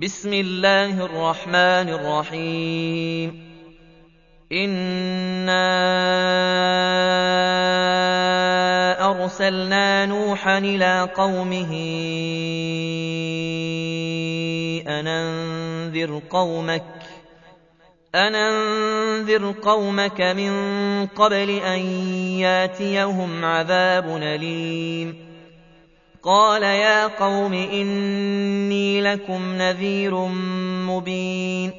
بسم الله الرحمن الرحيم. إنا أرسلنا نوحا إلى قومه أن أنذر قومك أن أنذر قومك من قبل أن ياتيهم عذاب أليم. قال يا قوم إني لكم نذير مبين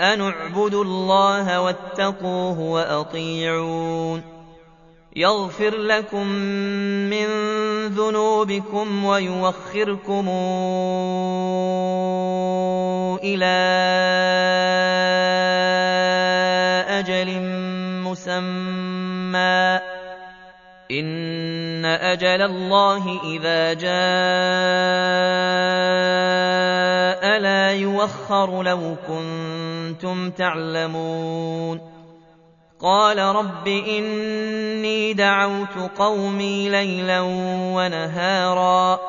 أن اعبدوا الله واتقوه وأطيعون يغفر لكم من ذنوبكم ويوخركم إلى أجل مسمى إن أجل الله إذا جاء لا يوخر لو كنتم تعلمون. قال رب إني دعوت قومي ليلا ونهارا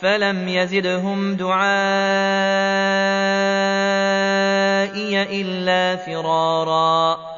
فلم يزدهم دعائي إلا فرارا.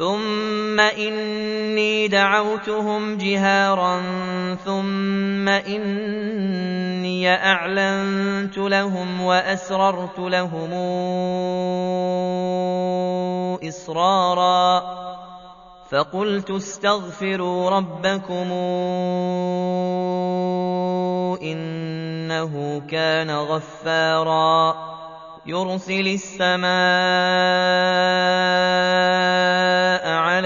ثم إني دعوتهم جهارا ثم إني أعلنت لهم وأسررت لهم إسرارا فقلت استغفروا ربكم إنه كان غفارا يرسل السماء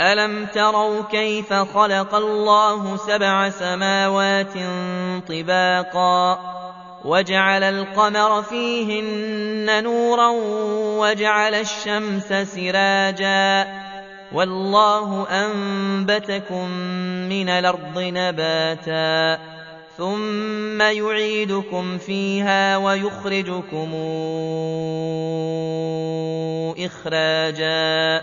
ألم تروا كيف خلق الله سبع سماوات طباقا وجعل القمر فيهن نورا وجعل الشمس سراجا والله أنبتكم من الأرض نباتا ثم يعيدكم فيها ويخرجكم إخراجا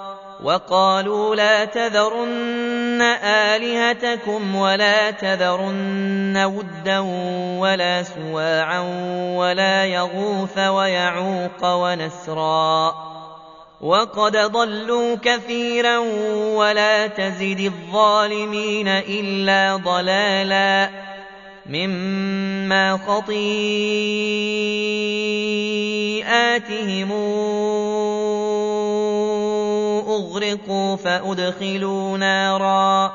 وقالوا لا تذرن آلهتكم ولا تذرن ودا ولا سواعا ولا يغوث ويعوق ونسرا وقد ضلوا كثيرا ولا تزد الظالمين إلا ضلالا مما خطيئاتهم أغرقوا فأدخلوا نارا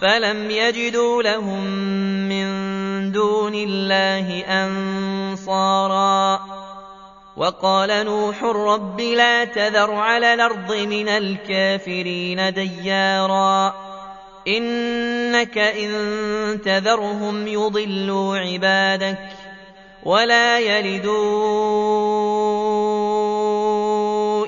فلم يجدوا لهم من دون الله أنصارا وقال نوح رب لا تذر على الأرض من الكافرين ديارا إنك إن تذرهم يضلوا عبادك ولا يلدوا